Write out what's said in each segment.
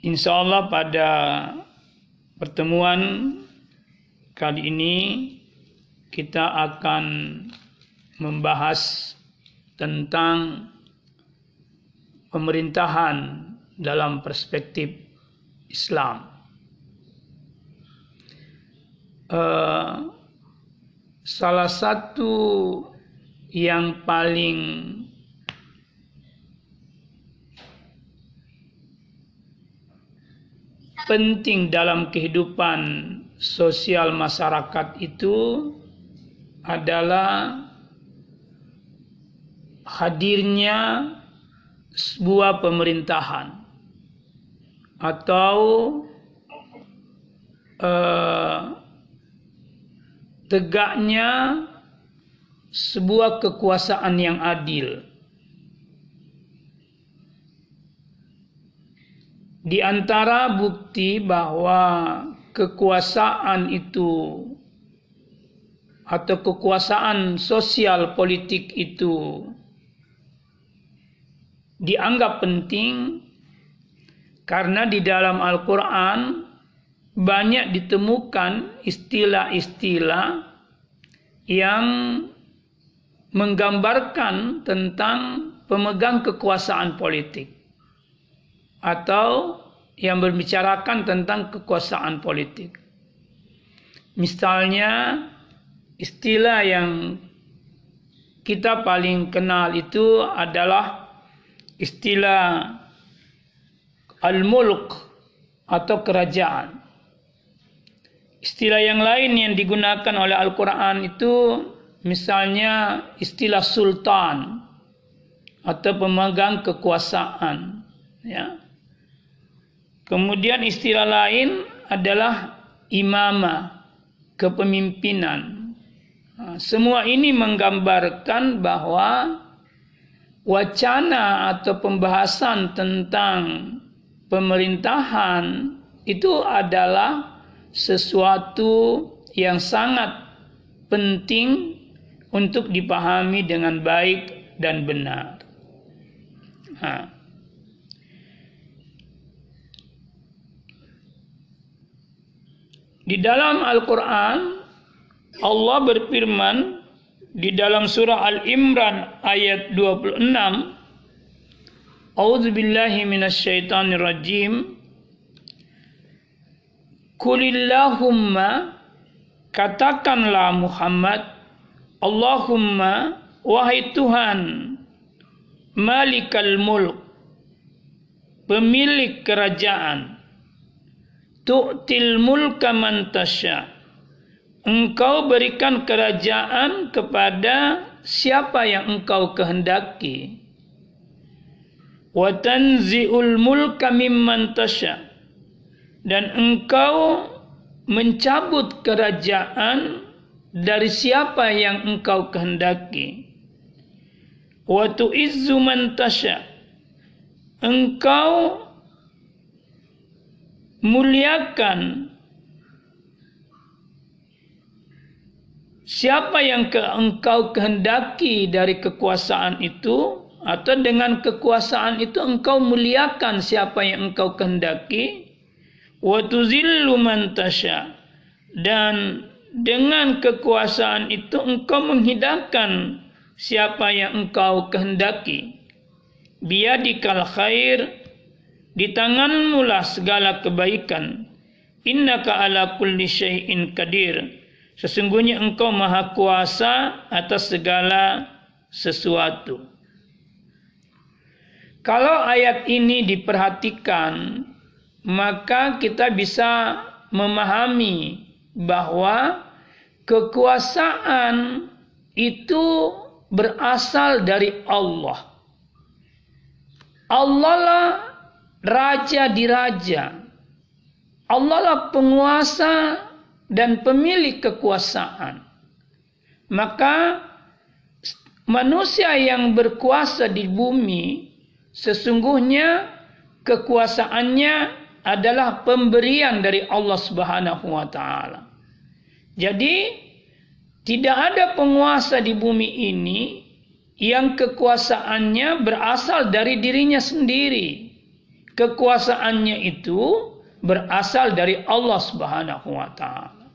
Insya Allah pada pertemuan kali ini kita akan membahas tentang pemerintahan dalam perspektif Islam. Uh, salah satu yang paling penting dalam kehidupan sosial masyarakat itu adalah hadirnya sebuah pemerintahan atau uh, tegaknya sebuah kekuasaan yang adil. Di antara bukti bahwa kekuasaan itu atau kekuasaan sosial politik itu dianggap penting karena di dalam Al-Quran banyak ditemukan istilah-istilah yang menggambarkan tentang pemegang kekuasaan politik atau yang berbicarakan tentang kekuasaan politik. Misalnya istilah yang kita paling kenal itu adalah istilah al-mulk atau kerajaan. Istilah yang lain yang digunakan oleh Al-Quran itu misalnya istilah sultan atau pemegang kekuasaan. Ya. Kemudian istilah lain adalah imamah, kepemimpinan. Semua ini menggambarkan bahwa wacana atau pembahasan tentang pemerintahan itu adalah sesuatu yang sangat penting untuk dipahami dengan baik dan benar. Nah. Di dalam Al-Quran, Allah berfirman di dalam surah Al-Imran ayat 26, A'udzu billahi. Kulillahumma katakanlah Muhammad Allahumma wahai Tuhan Malikal mulk pemilik kerajaan tu'til mulka man engkau berikan kerajaan kepada siapa yang engkau kehendaki. Wa tanzi'ul mulka mimman dan engkau mencabut kerajaan dari siapa yang engkau kehendaki. Wa tu'izzu man engkau muliakan siapa yang ke engkau kehendaki dari kekuasaan itu atau dengan kekuasaan itu engkau muliakan siapa yang engkau kehendaki. Wa tuzillu man tasya dan dengan kekuasaan itu engkau menghidangkan siapa yang engkau kehendaki. Biadikal khair di tanganmu lah segala kebaikan. Innaka ala kulli syai'in qadir. Sesungguhnya engkau maha kuasa atas segala sesuatu. Kalau ayat ini diperhatikan, maka kita bisa memahami bahwa kekuasaan itu berasal dari Allah. Allah lah raja di raja. Allah lah penguasa dan pemilik kekuasaan. Maka manusia yang berkuasa di bumi Sesungguhnya kekuasaannya adalah pemberian dari Allah Subhanahu wa taala. Jadi tidak ada penguasa di bumi ini yang kekuasaannya berasal dari dirinya sendiri. Kekuasaannya itu berasal dari Allah Subhanahu wa taala.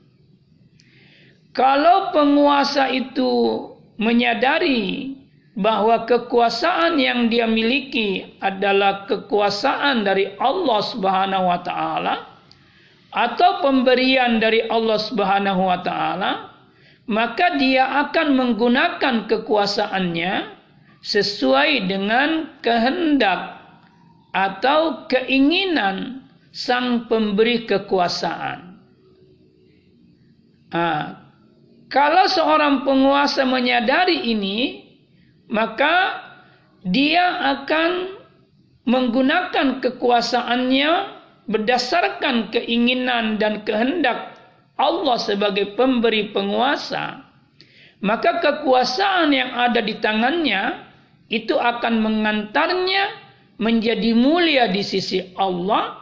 Kalau penguasa itu menyadari bahwa kekuasaan yang dia miliki adalah kekuasaan dari Allah Subhanahu wa taala atau pemberian dari Allah Subhanahu wa taala, maka dia akan menggunakan kekuasaannya sesuai dengan kehendak atau keinginan sang pemberi kekuasaan. Nah, kalau seorang penguasa menyadari ini, maka dia akan menggunakan kekuasaannya berdasarkan keinginan dan kehendak Allah sebagai pemberi penguasa. Maka kekuasaan yang ada di tangannya itu akan mengantarnya menjadi mulia di sisi Allah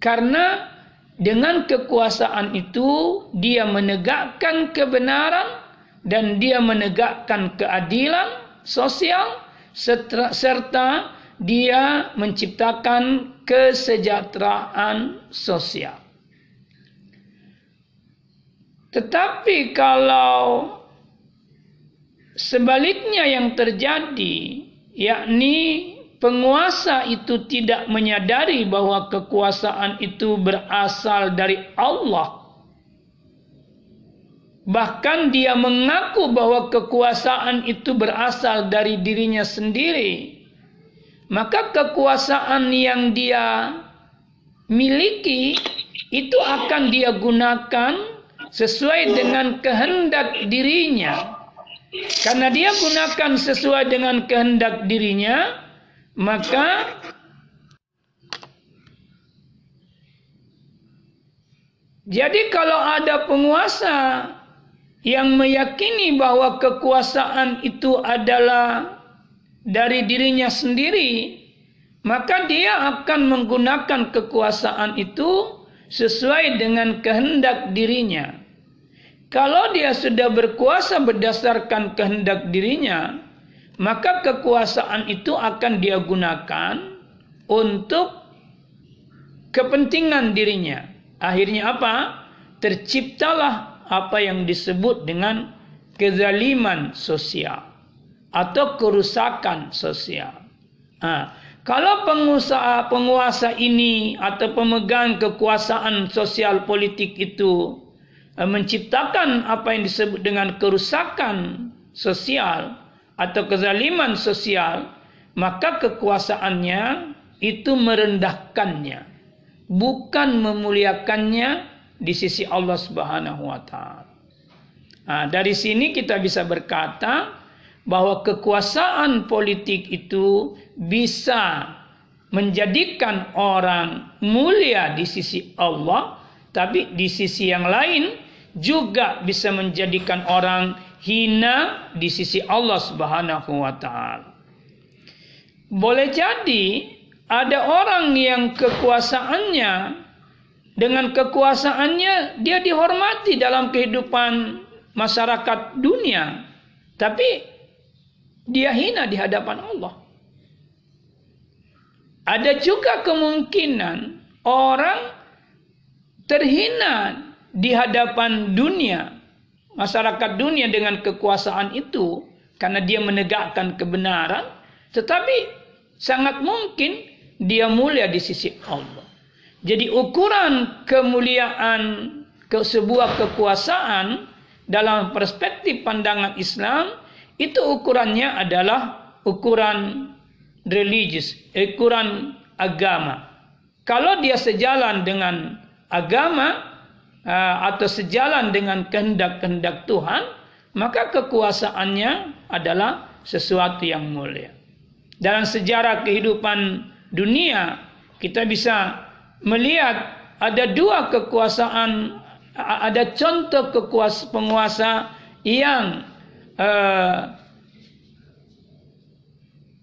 karena dengan kekuasaan itu dia menegakkan kebenaran dan dia menegakkan keadilan sosial serta dia menciptakan kesejahteraan sosial. Tetapi kalau sebaliknya yang terjadi yakni penguasa itu tidak menyadari bahwa kekuasaan itu berasal dari Allah. Bahkan dia mengaku bahwa kekuasaan itu berasal dari dirinya sendiri. Maka kekuasaan yang dia miliki itu akan dia gunakan sesuai dengan kehendak dirinya. Karena dia gunakan sesuai dengan kehendak dirinya, maka jadi kalau ada penguasa yang meyakini bahwa kekuasaan itu adalah dari dirinya sendiri, maka dia akan menggunakan kekuasaan itu sesuai dengan kehendak dirinya. Kalau dia sudah berkuasa berdasarkan kehendak dirinya, maka kekuasaan itu akan dia gunakan untuk kepentingan dirinya. Akhirnya apa? Terciptalah apa yang disebut dengan kezaliman sosial atau kerusakan sosial. Nah, kalau pengusaha penguasa ini atau pemegang kekuasaan sosial politik itu eh, menciptakan apa yang disebut dengan kerusakan sosial, atau kezaliman sosial, maka kekuasaannya itu merendahkannya, bukan memuliakannya di sisi Allah Subhanahu wa taala. Nah, dari sini kita bisa berkata bahwa kekuasaan politik itu bisa menjadikan orang mulia di sisi Allah, tapi di sisi yang lain juga bisa menjadikan orang hina di sisi Allah Subhanahu wa taala. Boleh jadi ada orang yang kekuasaannya dengan kekuasaannya dia dihormati dalam kehidupan masyarakat dunia, tapi dia hina di hadapan Allah. Ada juga kemungkinan orang terhina di hadapan dunia masyarakat dunia dengan kekuasaan itu karena dia menegakkan kebenaran tetapi sangat mungkin dia mulia di sisi Allah. Jadi ukuran kemuliaan ke sebuah kekuasaan dalam perspektif pandangan Islam itu ukurannya adalah ukuran religius, ukuran agama. Kalau dia sejalan dengan agama, atau sejalan dengan kehendak-kehendak Tuhan, maka kekuasaannya adalah sesuatu yang mulia. Dalam sejarah kehidupan dunia, kita bisa melihat ada dua kekuasaan, ada contoh kekuasa penguasa yang uh,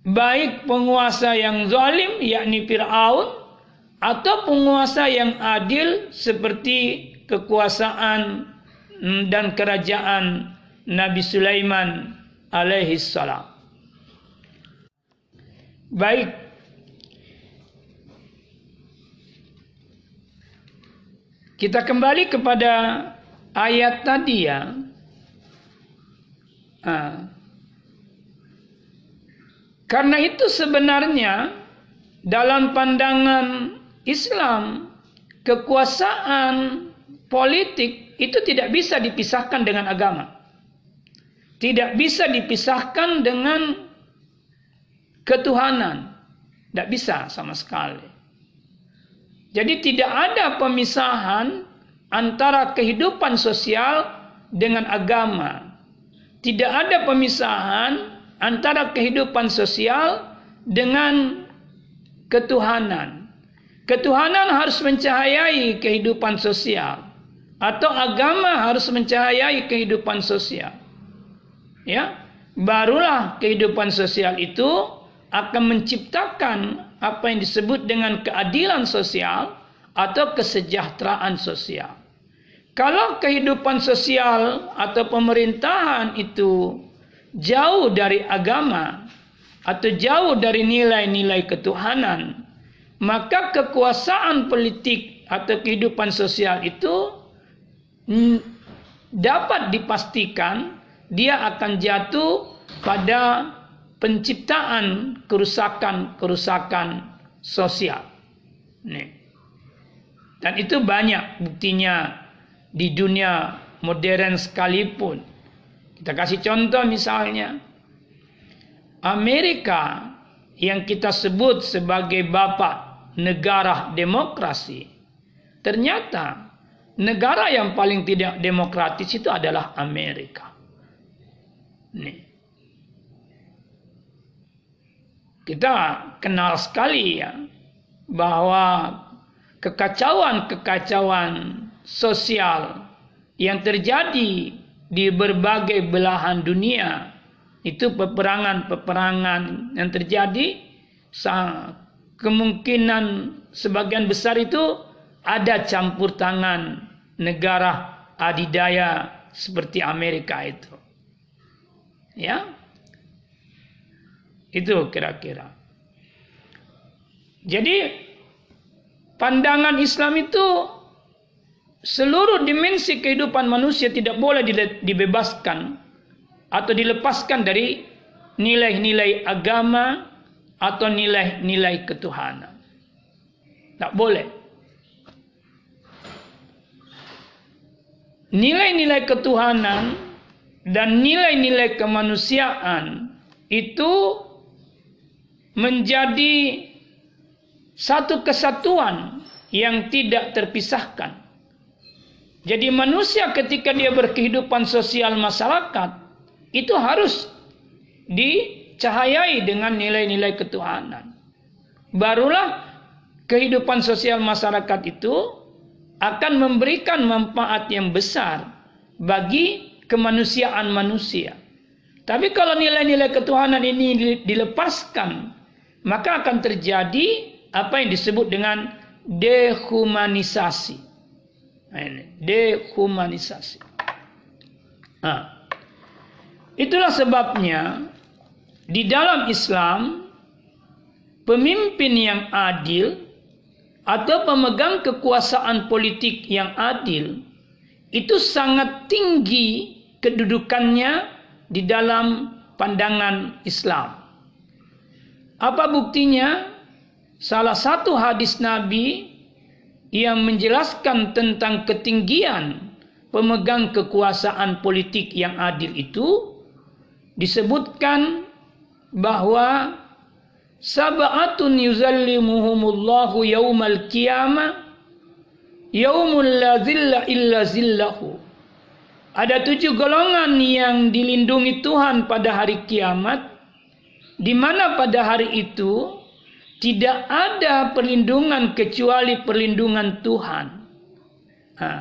baik penguasa yang zalim yakni Firaun atau penguasa yang adil seperti kekuasaan mm, dan kerajaan Nabi Sulaiman alaihi salam. Baik. Kita kembali kepada ayat tadi ya. Ah. Karena itu sebenarnya dalam pandangan Islam kekuasaan politik itu tidak bisa dipisahkan dengan agama. Tidak bisa dipisahkan dengan ketuhanan. Tidak bisa sama sekali. Jadi tidak ada pemisahan antara kehidupan sosial dengan agama. Tidak ada pemisahan antara kehidupan sosial dengan ketuhanan. Ketuhanan harus mencahayai kehidupan sosial atau agama harus mencahayai kehidupan sosial. Ya, barulah kehidupan sosial itu akan menciptakan apa yang disebut dengan keadilan sosial atau kesejahteraan sosial. Kalau kehidupan sosial atau pemerintahan itu jauh dari agama atau jauh dari nilai-nilai ketuhanan, maka kekuasaan politik atau kehidupan sosial itu dapat dipastikan dia akan jatuh pada penciptaan kerusakan-kerusakan sosial. Nih. Dan itu banyak buktinya di dunia modern sekalipun. Kita kasih contoh misalnya Amerika yang kita sebut sebagai bapak negara demokrasi. Ternyata negara yang paling tidak demokratis itu adalah Amerika. Nih. Kita kenal sekali ya bahwa kekacauan-kekacauan sosial yang terjadi di berbagai belahan dunia itu peperangan-peperangan yang terjadi kemungkinan sebagian besar itu ada campur tangan negara adidaya seperti Amerika itu. Ya. Itu kira-kira. Jadi pandangan Islam itu seluruh dimensi kehidupan manusia tidak boleh dibebaskan atau dilepaskan dari nilai-nilai agama atau nilai-nilai ketuhanan. Tak boleh. Nilai-nilai ketuhanan dan nilai-nilai kemanusiaan itu menjadi satu kesatuan yang tidak terpisahkan. Jadi manusia ketika dia berkehidupan sosial masyarakat itu harus dicahayai dengan nilai-nilai ketuhanan. Barulah kehidupan sosial masyarakat itu akan memberikan manfaat yang besar bagi kemanusiaan manusia. Tapi kalau nilai-nilai ketuhanan ini dilepaskan, maka akan terjadi apa yang disebut dengan dehumanisasi. Nah, dehumanisasi. Nah, itulah sebabnya di dalam Islam pemimpin yang adil atau pemegang kekuasaan politik yang adil itu sangat tinggi kedudukannya di dalam pandangan Islam. Apa buktinya? Salah satu hadis Nabi yang menjelaskan tentang ketinggian pemegang kekuasaan politik yang adil itu disebutkan bahwa sab'atun yuzallimuhumullahu yaumal qiyamah yaumul la zilla illa zillahu ada tujuh golongan yang dilindungi Tuhan pada hari kiamat di mana pada hari itu tidak ada perlindungan kecuali perlindungan Tuhan. Nah,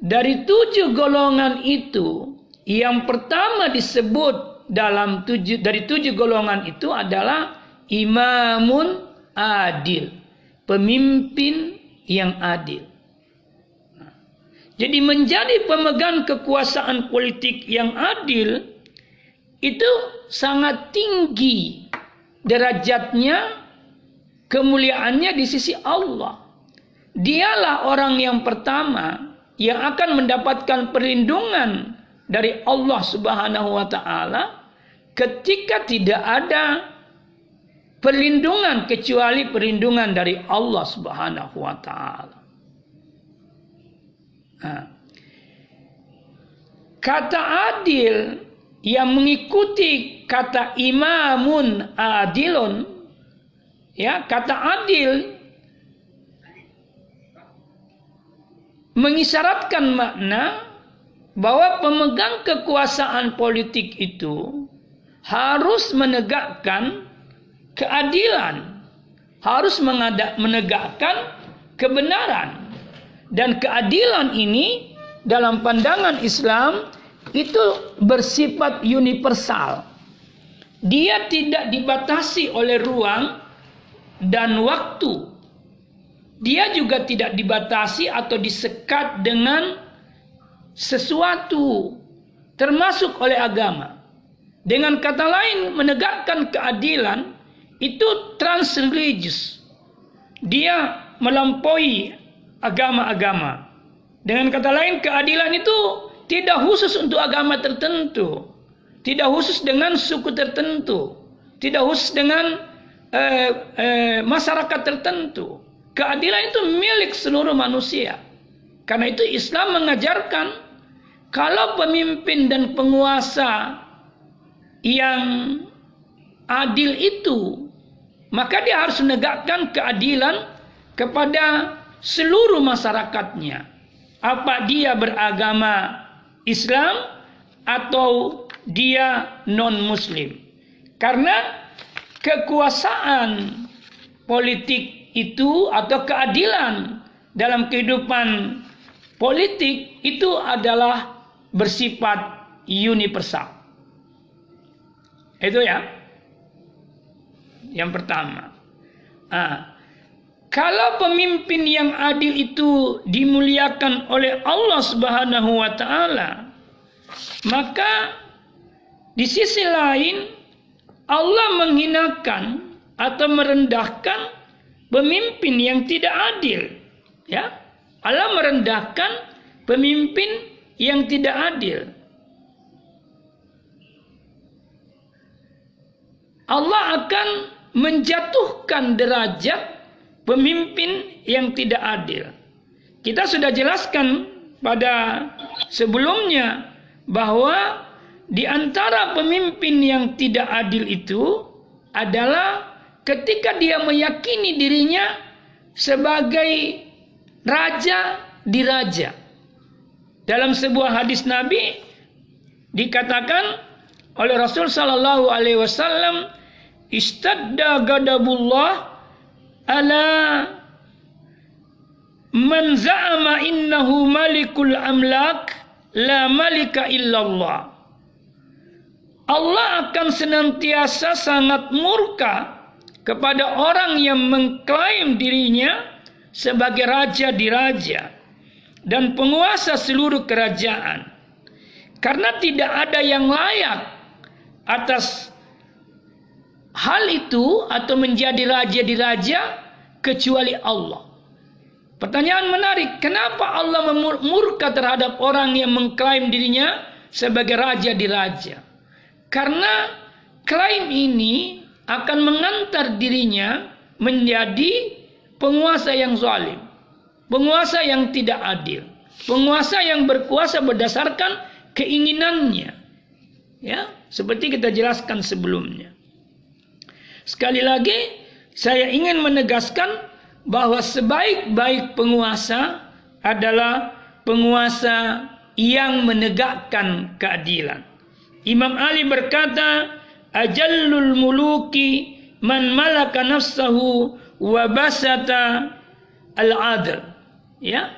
dari tujuh golongan itu, yang pertama disebut dalam tujuh dari tujuh golongan itu adalah imamun adil, pemimpin yang adil. jadi menjadi pemegang kekuasaan politik yang adil itu sangat tinggi derajatnya kemuliaannya di sisi Allah. dialah orang yang pertama yang akan mendapatkan perlindungan dari Allah Subhanahu wa taala ketika tidak ada perlindungan kecuali perlindungan dari Allah Subhanahu wa taala. Kata adil yang mengikuti kata imamun adilun ya kata adil mengisyaratkan makna bahwa pemegang kekuasaan politik itu harus menegakkan keadilan harus menegakkan kebenaran dan keadilan ini dalam pandangan Islam itu bersifat universal. Dia tidak dibatasi oleh ruang dan waktu. Dia juga tidak dibatasi atau disekat dengan sesuatu termasuk oleh agama. Dengan kata lain menegakkan keadilan itu transreligious. Dia melampaui agama-agama. Dengan kata lain keadilan itu tidak khusus untuk agama tertentu, tidak khusus dengan suku tertentu, tidak khusus dengan eh, eh, masyarakat tertentu. Keadilan itu milik seluruh manusia. Karena itu Islam mengajarkan kalau pemimpin dan penguasa yang adil itu maka dia harus menegakkan keadilan kepada seluruh masyarakatnya. Apa dia beragama Islam atau dia non-Muslim. Karena kekuasaan politik itu atau keadilan dalam kehidupan politik itu adalah bersifat universal. Itu ya. Yang pertama. Ah, kalau pemimpin yang adil itu dimuliakan oleh Allah Subhanahu wa taala, maka di sisi lain Allah menghinakan atau merendahkan pemimpin yang tidak adil. Ya. Allah merendahkan pemimpin yang tidak adil. Allah akan menjatuhkan derajat pemimpin yang tidak adil. Kita sudah jelaskan pada sebelumnya bahwa di antara pemimpin yang tidak adil itu adalah ketika dia meyakini dirinya sebagai raja di raja. Dalam sebuah hadis Nabi dikatakan oleh Rasul sallallahu alaihi wasallam istadda gadabullah ala man za'ama innahu malikul amlak la malika illallah. Allah akan senantiasa sangat murka kepada orang yang mengklaim dirinya sebagai raja di raja dan penguasa seluruh kerajaan. Karena tidak ada yang layak atas hal itu atau menjadi raja di raja kecuali Allah. Pertanyaan menarik, kenapa Allah murka terhadap orang yang mengklaim dirinya sebagai raja di raja? Karena klaim ini akan mengantar dirinya menjadi penguasa yang zalim, penguasa yang tidak adil, penguasa yang berkuasa berdasarkan keinginannya. Ya, seperti kita jelaskan sebelumnya. Sekali lagi, saya ingin menegaskan bahwa sebaik-baik penguasa adalah penguasa yang menegakkan keadilan. Imam Ali berkata, "Ajallul muluki man malaka nafsahu wa basata al-adl." Ya.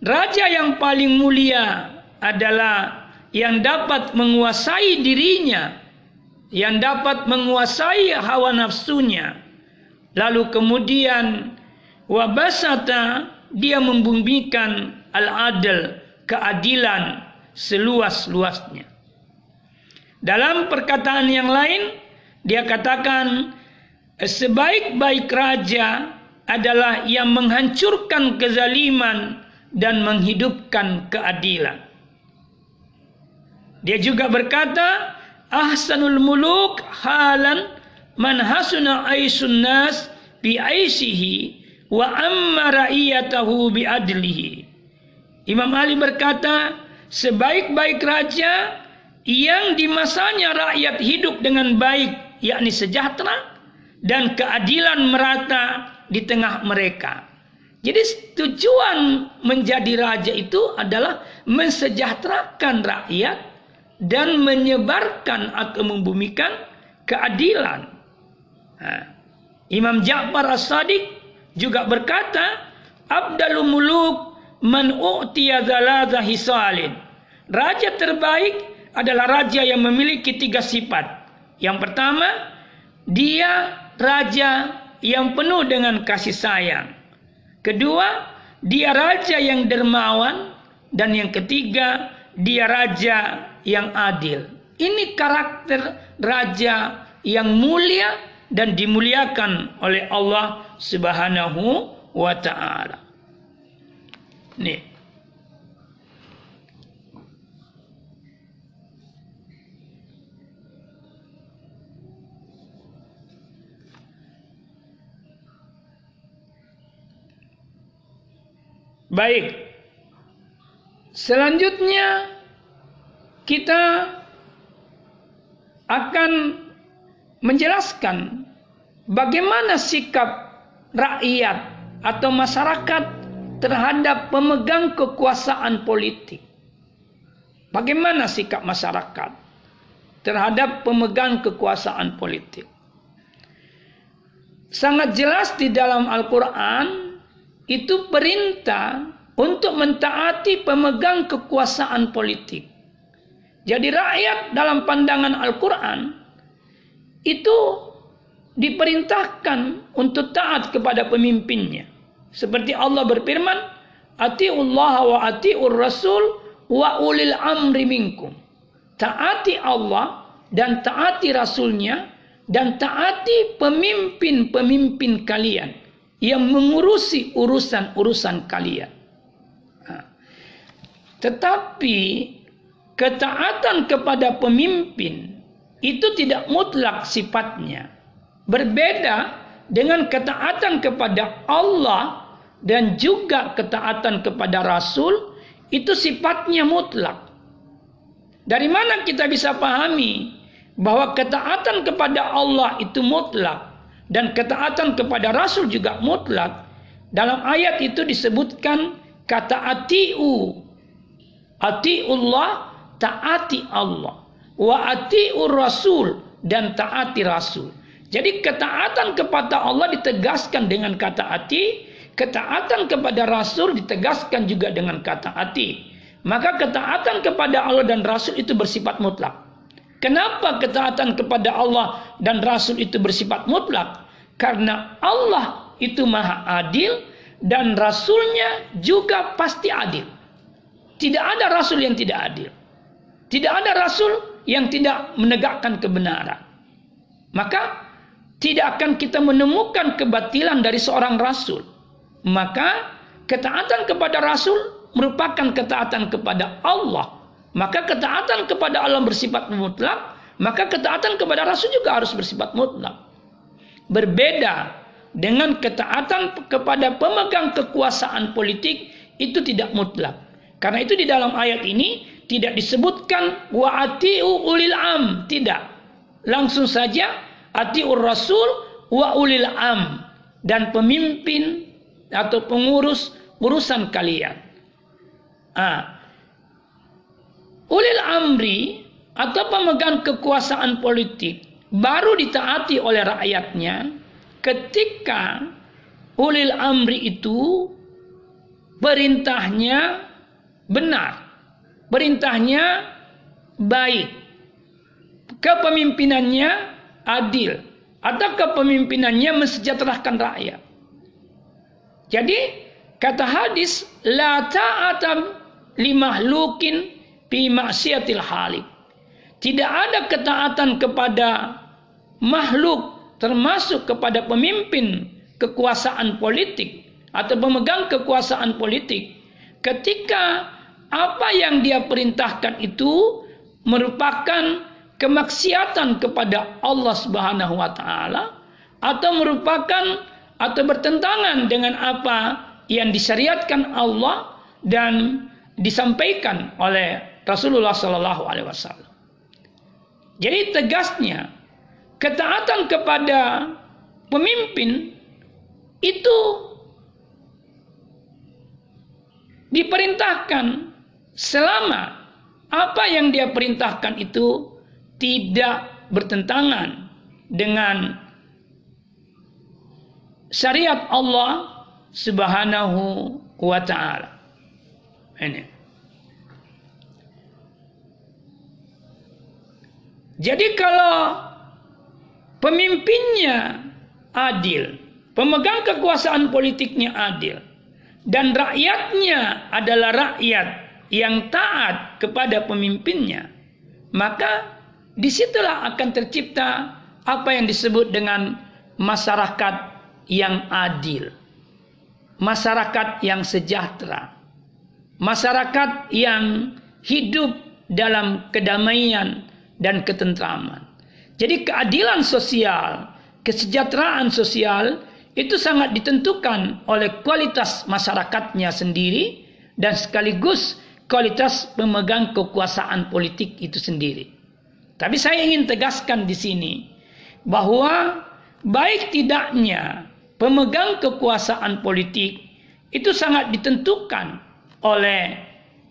Raja yang paling mulia adalah yang dapat menguasai dirinya yang dapat menguasai hawa nafsunya lalu kemudian wabasata dia membumikan al-adl keadilan seluas-luasnya dalam perkataan yang lain dia katakan sebaik-baik raja adalah yang menghancurkan kezaliman dan menghidupkan keadilan. Dia juga berkata, ahsanul muluk halan man hasuna aisun nas bi aisihi wa amma ra'iyatahu bi adlihi. Imam Ali berkata, sebaik-baik raja yang di masanya rakyat hidup dengan baik, yakni sejahtera dan keadilan merata di tengah mereka. Jadi tujuan menjadi raja itu adalah mensejahterakan rakyat dan menyebarkan atau membumikan keadilan. Nah, Imam Ja'far As-Sadiq juga berkata, Abdalul muluk man u'tiya hisalin. Raja terbaik adalah raja yang memiliki tiga sifat. Yang pertama, dia raja yang penuh dengan kasih sayang. Kedua, dia raja yang dermawan dan yang ketiga, dia raja yang adil. Ini karakter raja yang mulia dan dimuliakan oleh Allah Subhanahu wa taala. Nih. Baik. Selanjutnya kita akan menjelaskan bagaimana sikap rakyat atau masyarakat terhadap pemegang kekuasaan politik. Bagaimana sikap masyarakat terhadap pemegang kekuasaan politik? Sangat jelas di dalam Al-Quran itu perintah untuk mentaati pemegang kekuasaan politik. Jadi rakyat dalam pandangan Al-Quran itu diperintahkan untuk taat kepada pemimpinnya. Seperti Allah berfirman, Ati'ullah wa ati'ur rasul wa ulil amri minkum. Taati Allah dan taati rasulnya dan taati pemimpin-pemimpin kalian yang mengurusi urusan-urusan kalian. Tetapi ketaatan kepada pemimpin itu tidak mutlak sifatnya. Berbeda dengan ketaatan kepada Allah dan juga ketaatan kepada Rasul itu sifatnya mutlak. Dari mana kita bisa pahami bahwa ketaatan kepada Allah itu mutlak dan ketaatan kepada Rasul juga mutlak? Dalam ayat itu disebutkan kata atiu. Atiullah taati Allah wa atiur rasul dan taati rasul. Jadi ketaatan kepada Allah ditegaskan dengan kata ati, ketaatan kepada rasul ditegaskan juga dengan kata ati. Maka ketaatan kepada Allah dan rasul itu bersifat mutlak. Kenapa ketaatan kepada Allah dan rasul itu bersifat mutlak? Karena Allah itu maha adil dan rasulnya juga pasti adil. Tidak ada rasul yang tidak adil. Tidak ada rasul yang tidak menegakkan kebenaran. Maka tidak akan kita menemukan kebatilan dari seorang rasul. Maka ketaatan kepada rasul merupakan ketaatan kepada Allah. Maka ketaatan kepada Allah bersifat mutlak, maka ketaatan kepada rasul juga harus bersifat mutlak. Berbeda dengan ketaatan kepada pemegang kekuasaan politik itu tidak mutlak. Karena itu di dalam ayat ini tidak disebutkan wa atiu ulil am, tidak. Langsung saja atiur rasul wa ulil am dan pemimpin atau pengurus urusan kalian. Ah. Ulil amri atau pemegang kekuasaan politik baru ditaati oleh rakyatnya ketika ulil amri itu perintahnya benar perintahnya baik, kepemimpinannya adil, atau kepemimpinannya mensejahterakan rakyat. Jadi kata hadis la ta'ata limahlukin fi maksiatil halik. Tidak ada ketaatan kepada makhluk termasuk kepada pemimpin kekuasaan politik atau pemegang kekuasaan politik ketika apa yang dia perintahkan itu merupakan kemaksiatan kepada Allah Subhanahu wa taala atau merupakan atau bertentangan dengan apa yang disyariatkan Allah dan disampaikan oleh Rasulullah Sallallahu Alaihi Wasallam. Jadi tegasnya ketaatan kepada pemimpin itu diperintahkan selama apa yang dia perintahkan itu tidak bertentangan dengan syariat Allah Subhanahu wa taala. Ini. Jadi kalau pemimpinnya adil, pemegang kekuasaan politiknya adil, dan rakyatnya adalah rakyat yang taat kepada pemimpinnya, maka di situlah akan tercipta apa yang disebut dengan masyarakat yang adil, masyarakat yang sejahtera, masyarakat yang hidup dalam kedamaian dan ketentraman. Jadi keadilan sosial, kesejahteraan sosial itu sangat ditentukan oleh kualitas masyarakatnya sendiri dan sekaligus kualitas pemegang kekuasaan politik itu sendiri. Tapi saya ingin tegaskan di sini bahwa baik tidaknya pemegang kekuasaan politik itu sangat ditentukan oleh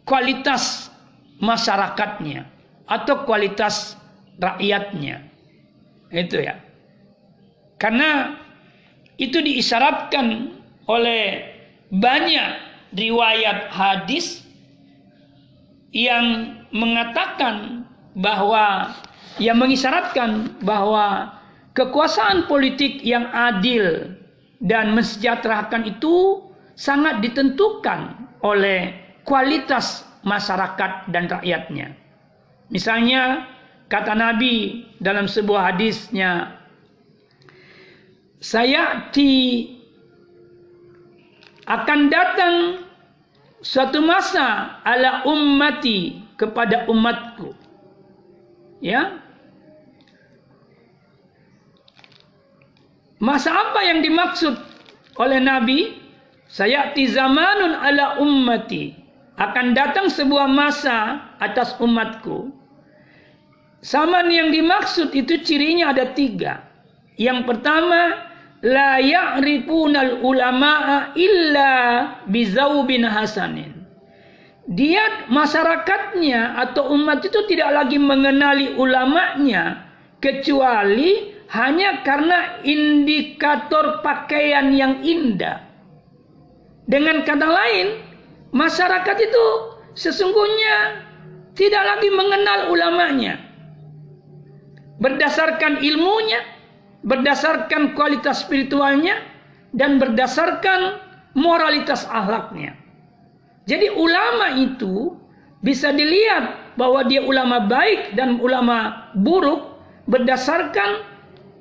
kualitas masyarakatnya atau kualitas rakyatnya. Itu ya. Karena itu diisyaratkan oleh banyak riwayat hadis yang mengatakan bahwa yang mengisyaratkan bahwa kekuasaan politik yang adil dan mensejahterakan itu sangat ditentukan oleh kualitas masyarakat dan rakyatnya. Misalnya kata Nabi dalam sebuah hadisnya saya di akan datang suatu masa ala ummati kepada umatku Ya. Masa apa yang dimaksud oleh Nabi? Saya zamanun ala ummati. Akan datang sebuah masa atas umatku. Zaman yang dimaksud itu cirinya ada tiga. Yang pertama, la ya'rifunal ulama'a illa bizaubin hasanin dia masyarakatnya atau umat itu tidak lagi mengenali ulamanya kecuali hanya karena indikator pakaian yang indah. Dengan kata lain, masyarakat itu sesungguhnya tidak lagi mengenal ulamanya. Berdasarkan ilmunya, berdasarkan kualitas spiritualnya, dan berdasarkan moralitas akhlaknya. Jadi ulama itu bisa dilihat bahwa dia ulama baik dan ulama buruk berdasarkan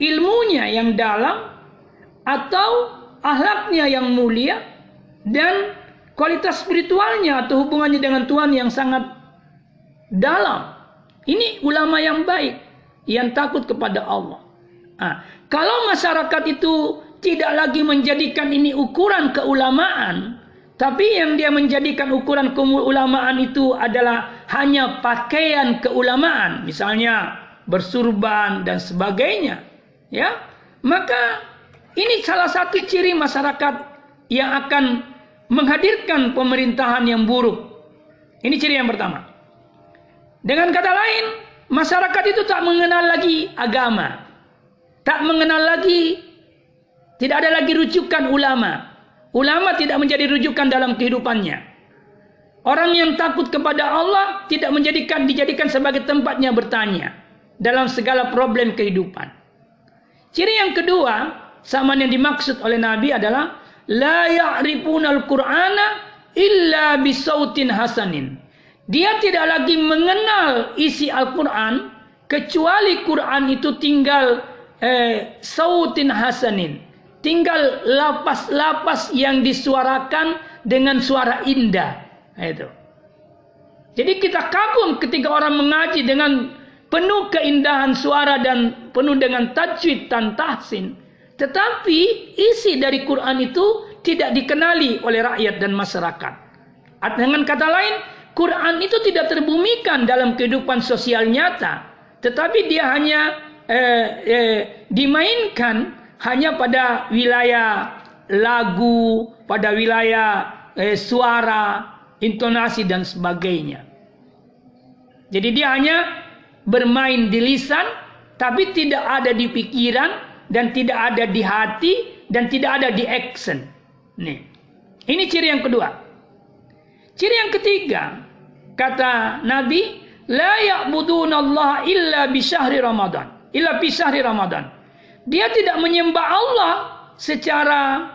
ilmunya yang dalam atau ahlaknya yang mulia dan kualitas spiritualnya atau hubungannya dengan Tuhan yang sangat dalam. Ini ulama yang baik yang takut kepada Allah. Nah, kalau masyarakat itu tidak lagi menjadikan ini ukuran keulamaan, tapi yang dia menjadikan ukuran keulamaan itu adalah hanya pakaian keulamaan, misalnya bersurban dan sebagainya. Ya, maka ini salah satu ciri masyarakat yang akan menghadirkan pemerintahan yang buruk. Ini ciri yang pertama. Dengan kata lain, masyarakat itu tak mengenal lagi agama, tak mengenal lagi, tidak ada lagi rujukan ulama, Ulama tidak menjadi rujukan dalam kehidupannya. Orang yang takut kepada Allah tidak menjadikan dijadikan sebagai tempatnya bertanya dalam segala problem kehidupan. Ciri yang kedua, sama yang dimaksud oleh Nabi adalah la ya'rifunal Qur'ana illa bisautin hasanin. Dia tidak lagi mengenal isi Al-Quran kecuali Quran itu tinggal eh, sautin hasanin tinggal lapas-lapas yang disuarakan dengan suara indah. Nah, itu. Jadi kita kagum ketika orang mengaji dengan penuh keindahan suara dan penuh dengan tajwid dan tahsin. Tetapi isi dari Quran itu tidak dikenali oleh rakyat dan masyarakat. Dengan kata lain, Quran itu tidak terbumikan dalam kehidupan sosial nyata, tetapi dia hanya eh, eh, dimainkan hanya pada wilayah lagu, pada wilayah eh, suara, intonasi dan sebagainya. Jadi dia hanya bermain di lisan, tapi tidak ada di pikiran dan tidak ada di hati dan tidak ada di action. Nih. Ini ciri yang kedua. Ciri yang ketiga, kata Nabi, la ya'budunallaha illa bi syahri Ramadan. Illa bi syahri Ramadan. Dia tidak menyembah Allah secara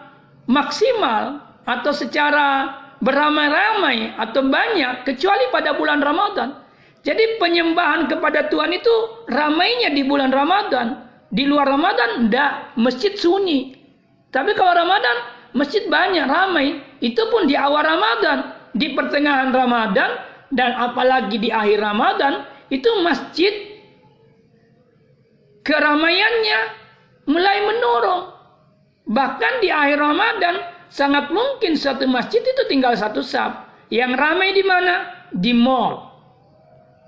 maksimal atau secara beramai-ramai atau banyak kecuali pada bulan Ramadan. Jadi penyembahan kepada Tuhan itu ramainya di bulan Ramadan. Di luar Ramadan tidak, masjid sunyi. Tapi kalau Ramadan masjid banyak ramai. Itu pun di awal Ramadan, di pertengahan Ramadan dan apalagi di akhir Ramadan itu masjid keramaiannya mulai menurun. Bahkan di akhir Ramadan sangat mungkin satu masjid itu tinggal satu sab. Yang ramai di mana? Di mall.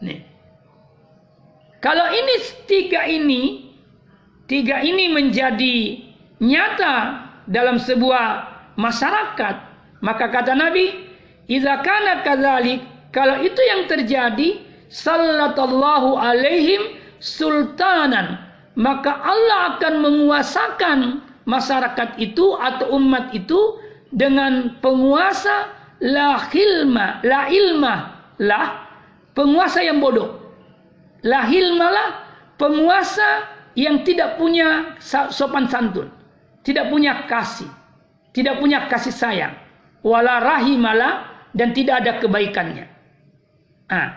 Nih. Kalau ini tiga ini, tiga ini menjadi nyata dalam sebuah masyarakat, maka kata Nabi, "Idza kana kadzalik," kalau itu yang terjadi, sallallahu alaihim sultanan, maka Allah akan menguasakan masyarakat itu atau umat itu dengan penguasa la hilma, la ilma, lah penguasa yang bodoh. La hilma lah penguasa yang tidak punya sopan santun, tidak punya kasih, tidak punya kasih sayang, wala rahimalah dan tidak ada kebaikannya. Nah,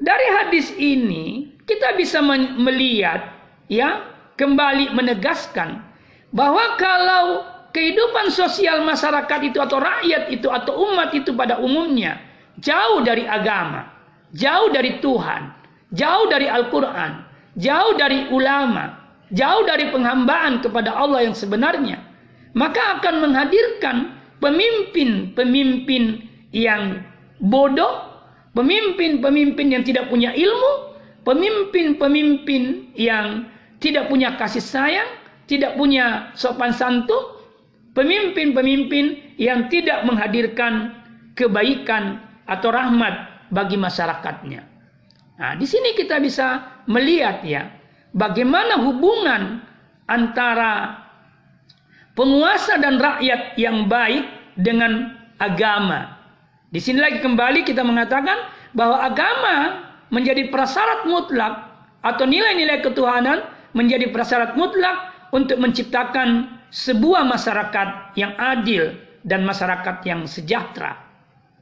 dari hadis ini kita bisa melihat ya kembali menegaskan bahwa kalau kehidupan sosial masyarakat itu atau rakyat itu atau umat itu pada umumnya jauh dari agama, jauh dari Tuhan, jauh dari Al-Qur'an, jauh dari ulama, jauh dari penghambaan kepada Allah yang sebenarnya, maka akan menghadirkan pemimpin-pemimpin yang bodoh, pemimpin-pemimpin yang tidak punya ilmu, pemimpin-pemimpin yang tidak punya kasih sayang, tidak punya sopan santun, pemimpin-pemimpin yang tidak menghadirkan kebaikan atau rahmat bagi masyarakatnya. Nah, di sini kita bisa melihat ya, bagaimana hubungan antara penguasa dan rakyat yang baik dengan agama. Di sini lagi kembali kita mengatakan bahwa agama menjadi prasyarat mutlak atau nilai-nilai ketuhanan menjadi prasyarat mutlak untuk menciptakan sebuah masyarakat yang adil dan masyarakat yang sejahtera.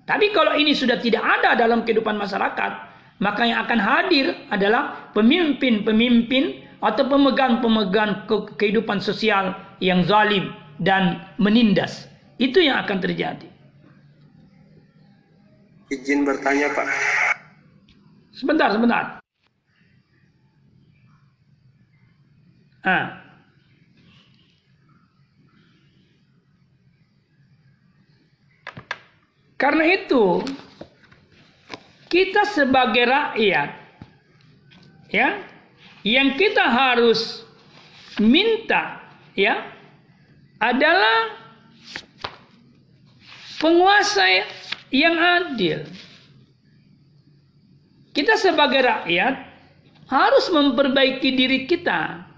Tapi kalau ini sudah tidak ada dalam kehidupan masyarakat, maka yang akan hadir adalah pemimpin-pemimpin atau pemegang-pemegang kehidupan sosial yang zalim dan menindas. Itu yang akan terjadi. Izin bertanya, Pak. Sebentar, sebentar. Ah, Karena itu kita sebagai rakyat ya yang kita harus minta ya adalah penguasa yang adil. Kita sebagai rakyat harus memperbaiki diri kita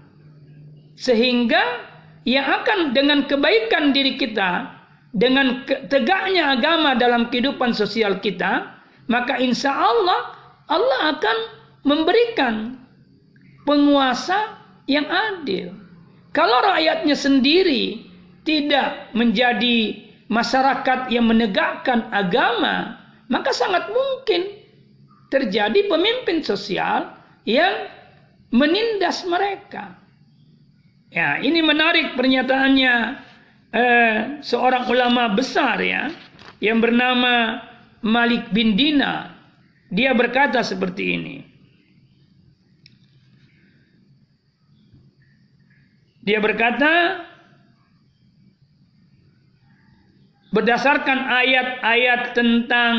sehingga yang akan dengan kebaikan diri kita dengan tegaknya agama dalam kehidupan sosial kita, maka insya Allah Allah akan memberikan penguasa yang adil. Kalau rakyatnya sendiri tidak menjadi masyarakat yang menegakkan agama, maka sangat mungkin terjadi pemimpin sosial yang menindas mereka. Ya, ini menarik pernyataannya eh, seorang ulama besar ya yang bernama Malik bin Dina. Dia berkata seperti ini. Dia berkata berdasarkan ayat-ayat tentang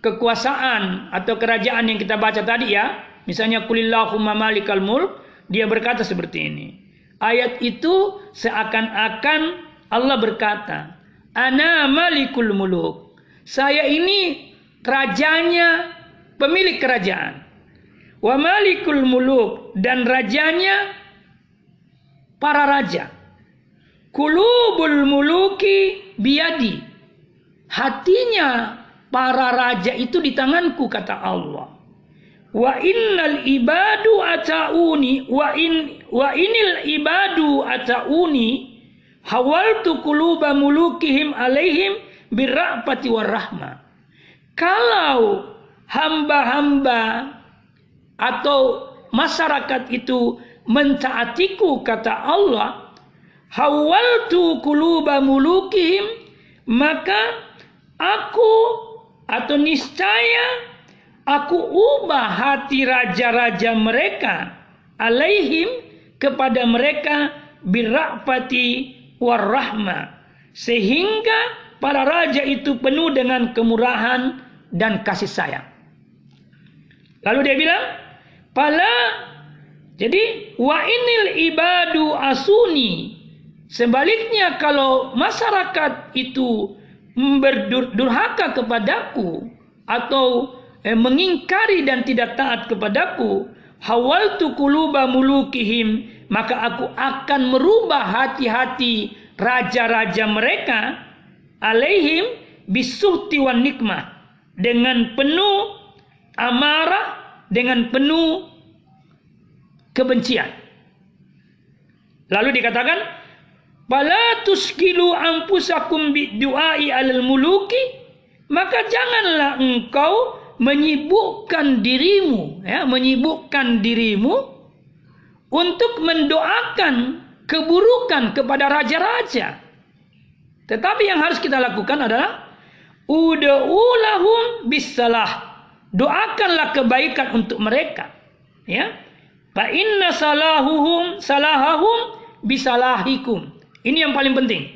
kekuasaan atau kerajaan yang kita baca tadi ya, misalnya kulillahumma malikal mulk, dia berkata seperti ini. Ayat itu seakan-akan Allah berkata, "Ana malikul muluk." Saya ini rajanya, pemilik kerajaan. Wa malikul muluk dan rajanya para raja. Kulubul muluki biadi. Hatinya para raja itu di tanganku kata Allah. Wa innal ibadu atauni wa in wa inil ibadu atauni hawaltu quluba mulukihim alaihim birrahmati warahmah. Kalau hamba-hamba atau masyarakat itu mentaatiku kata Allah hawaltu quluba mulukihim maka aku atau niscaya aku ubah hati raja-raja mereka alaihim kepada mereka birrahmati warahma sehingga para raja itu penuh dengan kemurahan dan kasih sayang. Lalu dia bilang, "Pala jadi wa inil ibadu asuni. Sebaliknya kalau masyarakat itu berdurhaka kepadaku atau eh, mengingkari dan tidak taat kepadaku, hawaltu quluba mulukihim, maka aku akan merubah hati-hati raja-raja mereka alaihim bisuhti wan nikmah dengan penuh amarah dengan penuh kebencian. Lalu dikatakan, "Bala tuskilu ampusakum biduai alal muluki." Maka janganlah engkau menyibukkan dirimu, ya, menyibukkan dirimu untuk mendoakan keburukan kepada raja-raja. Tetapi yang harus kita lakukan adalah ud'ulahum bisalah. Doakanlah kebaikan untuk mereka. Ya. Fa inna salahuhum salahahum bisalahikum. Ini yang paling penting.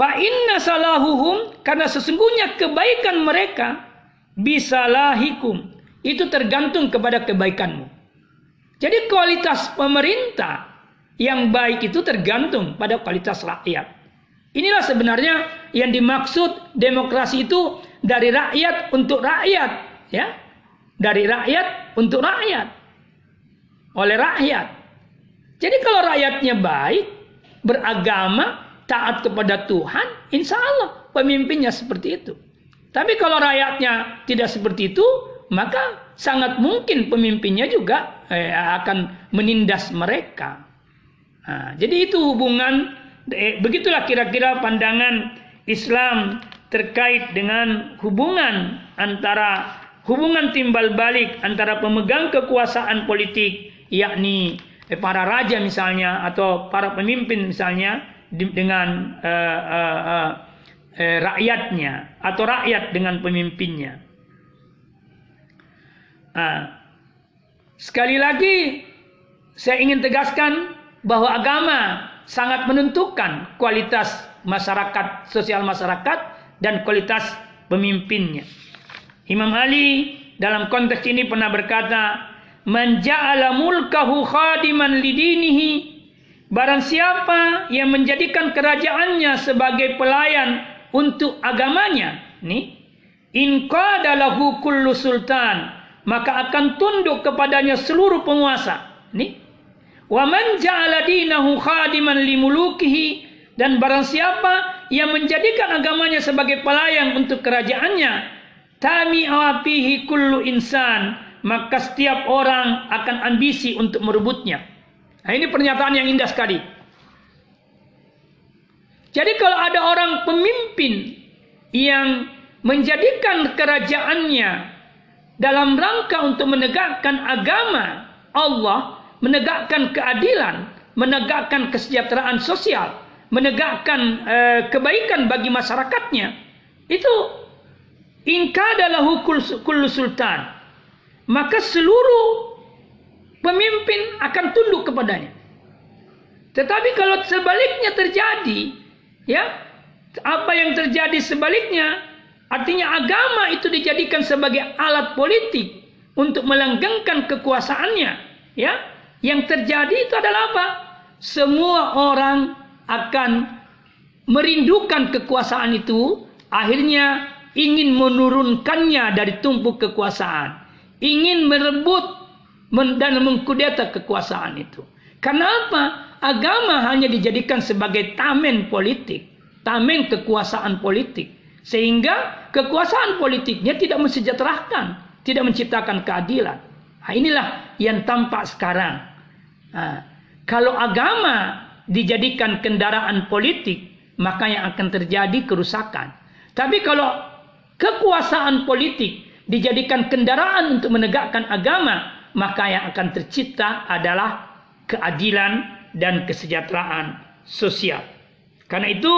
Fa inna salahuhum karena sesungguhnya kebaikan mereka bisalahikum. Itu tergantung kepada kebaikanmu. Jadi kualitas pemerintah yang baik itu tergantung pada kualitas rakyat. Inilah sebenarnya yang dimaksud demokrasi itu dari rakyat untuk rakyat, ya. Dari rakyat untuk rakyat oleh rakyat. Jadi kalau rakyatnya baik, beragama, taat kepada Tuhan, insya Allah pemimpinnya seperti itu. Tapi kalau rakyatnya tidak seperti itu, maka sangat mungkin pemimpinnya juga eh, akan menindas mereka. Nah, jadi itu hubungan, eh, begitulah kira-kira pandangan Islam terkait dengan hubungan antara hubungan timbal balik antara pemegang kekuasaan politik yakni eh, para raja misalnya atau para pemimpin misalnya dengan uh, uh, uh, uh, rakyatnya atau rakyat dengan pemimpinnya. Nah, sekali lagi saya ingin tegaskan bahwa agama sangat menentukan kualitas masyarakat, sosial masyarakat dan kualitas pemimpinnya. Imam Ali dalam konteks ini pernah berkata, man ja'ala mulkahu khadiman lidinihi barang siapa yang menjadikan kerajaannya sebagai pelayan untuk agamanya nih in qadalahu kullu sultan maka akan tunduk kepadanya seluruh penguasa nih wa man ja'ala dinahu khadiman limulukihi dan barang siapa yang menjadikan agamanya sebagai pelayan untuk kerajaannya tami awapihi kullu insan maka setiap orang akan ambisi untuk merebutnya. Nah, ini pernyataan yang indah sekali. Jadi kalau ada orang pemimpin yang menjadikan kerajaannya dalam rangka untuk menegakkan agama Allah, menegakkan keadilan, menegakkan kesejahteraan sosial, menegakkan uh, kebaikan bagi masyarakatnya itu adalah kullu sultan maka seluruh pemimpin akan tunduk kepadanya. Tetapi kalau sebaliknya terjadi ya apa yang terjadi sebaliknya artinya agama itu dijadikan sebagai alat politik untuk melanggengkan kekuasaannya ya yang terjadi itu adalah apa semua orang akan merindukan kekuasaan itu, akhirnya ingin menurunkannya dari tumpuk kekuasaan, ingin merebut dan mengkudeta kekuasaan itu. Karena apa? Agama hanya dijadikan sebagai tamen politik, tamen kekuasaan politik. Sehingga kekuasaan politiknya tidak mensejahterakan, tidak menciptakan keadilan. Nah, inilah yang tampak sekarang. Nah, kalau agama dijadikan kendaraan politik, maka yang akan terjadi kerusakan. Tapi kalau kekuasaan politik dijadikan kendaraan untuk menegakkan agama, maka yang akan tercipta adalah keadilan dan kesejahteraan sosial. Karena itu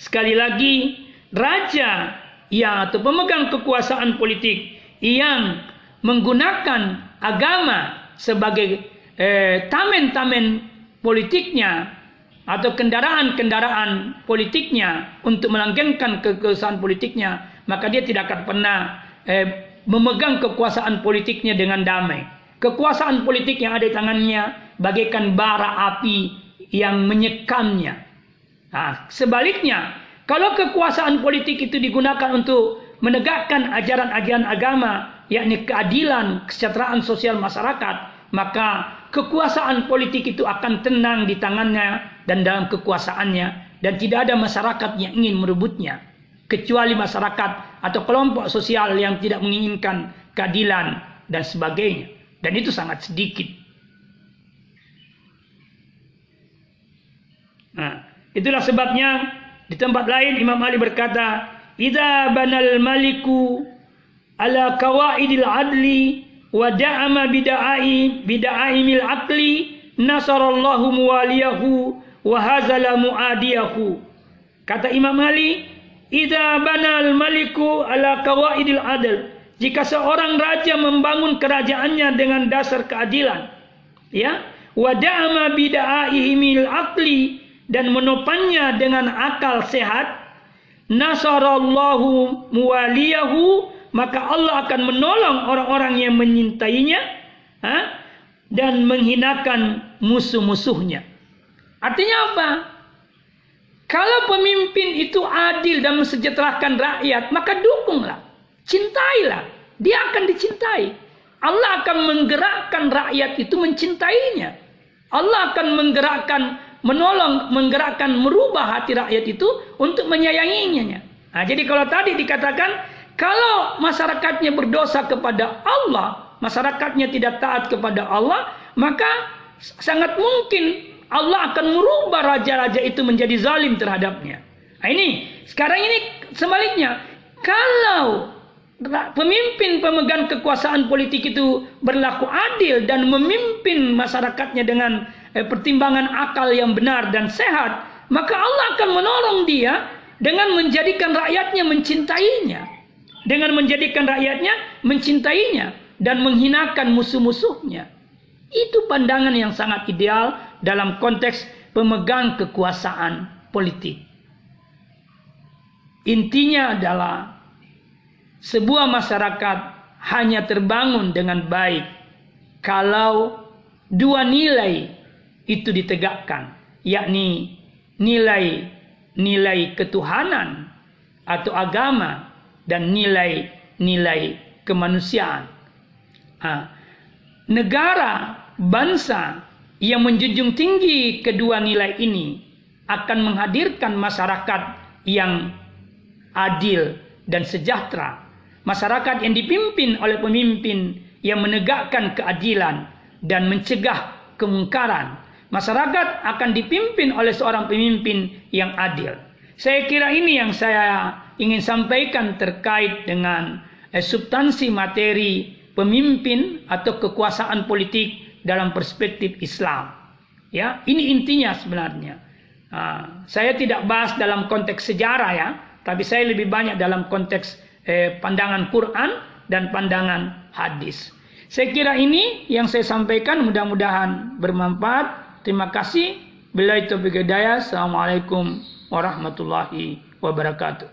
sekali lagi raja yang atau pemegang kekuasaan politik yang menggunakan agama sebagai eh, tamen-tamen politiknya atau kendaraan-kendaraan politiknya untuk melanggengkan kekuasaan politiknya, maka dia tidak akan pernah eh, memegang kekuasaan politiknya dengan damai. Kekuasaan politik yang ada di tangannya bagaikan bara api yang menyekamnya. Nah, sebaliknya, kalau kekuasaan politik itu digunakan untuk menegakkan ajaran-ajaran agama, yakni keadilan, kesejahteraan sosial masyarakat, maka kekuasaan politik itu akan tenang di tangannya dan dalam kekuasaannya dan tidak ada masyarakat yang ingin merebutnya kecuali masyarakat atau kelompok sosial yang tidak menginginkan keadilan dan sebagainya dan itu sangat sedikit nah itulah sebabnya di tempat lain Imam Ali berkata idza banal maliku ala kawaidil adli wa da'ama bid'ai bid'aimil aqli nasarallahu muwaliyahu wa hazala muadiyahu. Kata Imam Ali idza banal maliku ala qawaidil adl. Jika seorang raja membangun kerajaannya dengan dasar keadilan ya wa da'ama bid'aimil aqli dan menopangnya dengan akal sehat nasarallahu muwaliyahu maka Allah akan menolong orang-orang yang menyintainya ha? dan menghinakan musuh-musuhnya. Artinya apa? Kalau pemimpin itu adil dan mensejahterakan rakyat, maka dukunglah, cintailah. Dia akan dicintai. Allah akan menggerakkan rakyat itu mencintainya. Allah akan menggerakkan, menolong, menggerakkan, merubah hati rakyat itu untuk menyayanginya. Nah, jadi kalau tadi dikatakan kalau masyarakatnya berdosa kepada Allah, masyarakatnya tidak taat kepada Allah, maka sangat mungkin Allah akan merubah raja-raja itu menjadi zalim terhadapnya. Nah ini, sekarang ini sebaliknya. Kalau pemimpin pemegang kekuasaan politik itu berlaku adil dan memimpin masyarakatnya dengan eh, pertimbangan akal yang benar dan sehat, maka Allah akan menolong dia dengan menjadikan rakyatnya mencintainya dengan menjadikan rakyatnya mencintainya dan menghinakan musuh-musuhnya. Itu pandangan yang sangat ideal dalam konteks pemegang kekuasaan politik. Intinya adalah sebuah masyarakat hanya terbangun dengan baik kalau dua nilai itu ditegakkan, yakni nilai-nilai ketuhanan atau agama dan nilai-nilai kemanusiaan. Negara, bangsa yang menjunjung tinggi kedua nilai ini akan menghadirkan masyarakat yang adil dan sejahtera. Masyarakat yang dipimpin oleh pemimpin yang menegakkan keadilan dan mencegah kemungkaran. Masyarakat akan dipimpin oleh seorang pemimpin yang adil. Saya kira ini yang saya ingin sampaikan terkait dengan eh, substansi materi pemimpin atau kekuasaan politik dalam perspektif Islam. Ya, ini intinya sebenarnya. Nah, saya tidak bahas dalam konteks sejarah ya, tapi saya lebih banyak dalam konteks eh, pandangan Quran dan pandangan hadis. Saya kira ini yang saya sampaikan mudah-mudahan bermanfaat. Terima kasih. Bila itu Assalamualaikum warahmatullahi wabarakatuh.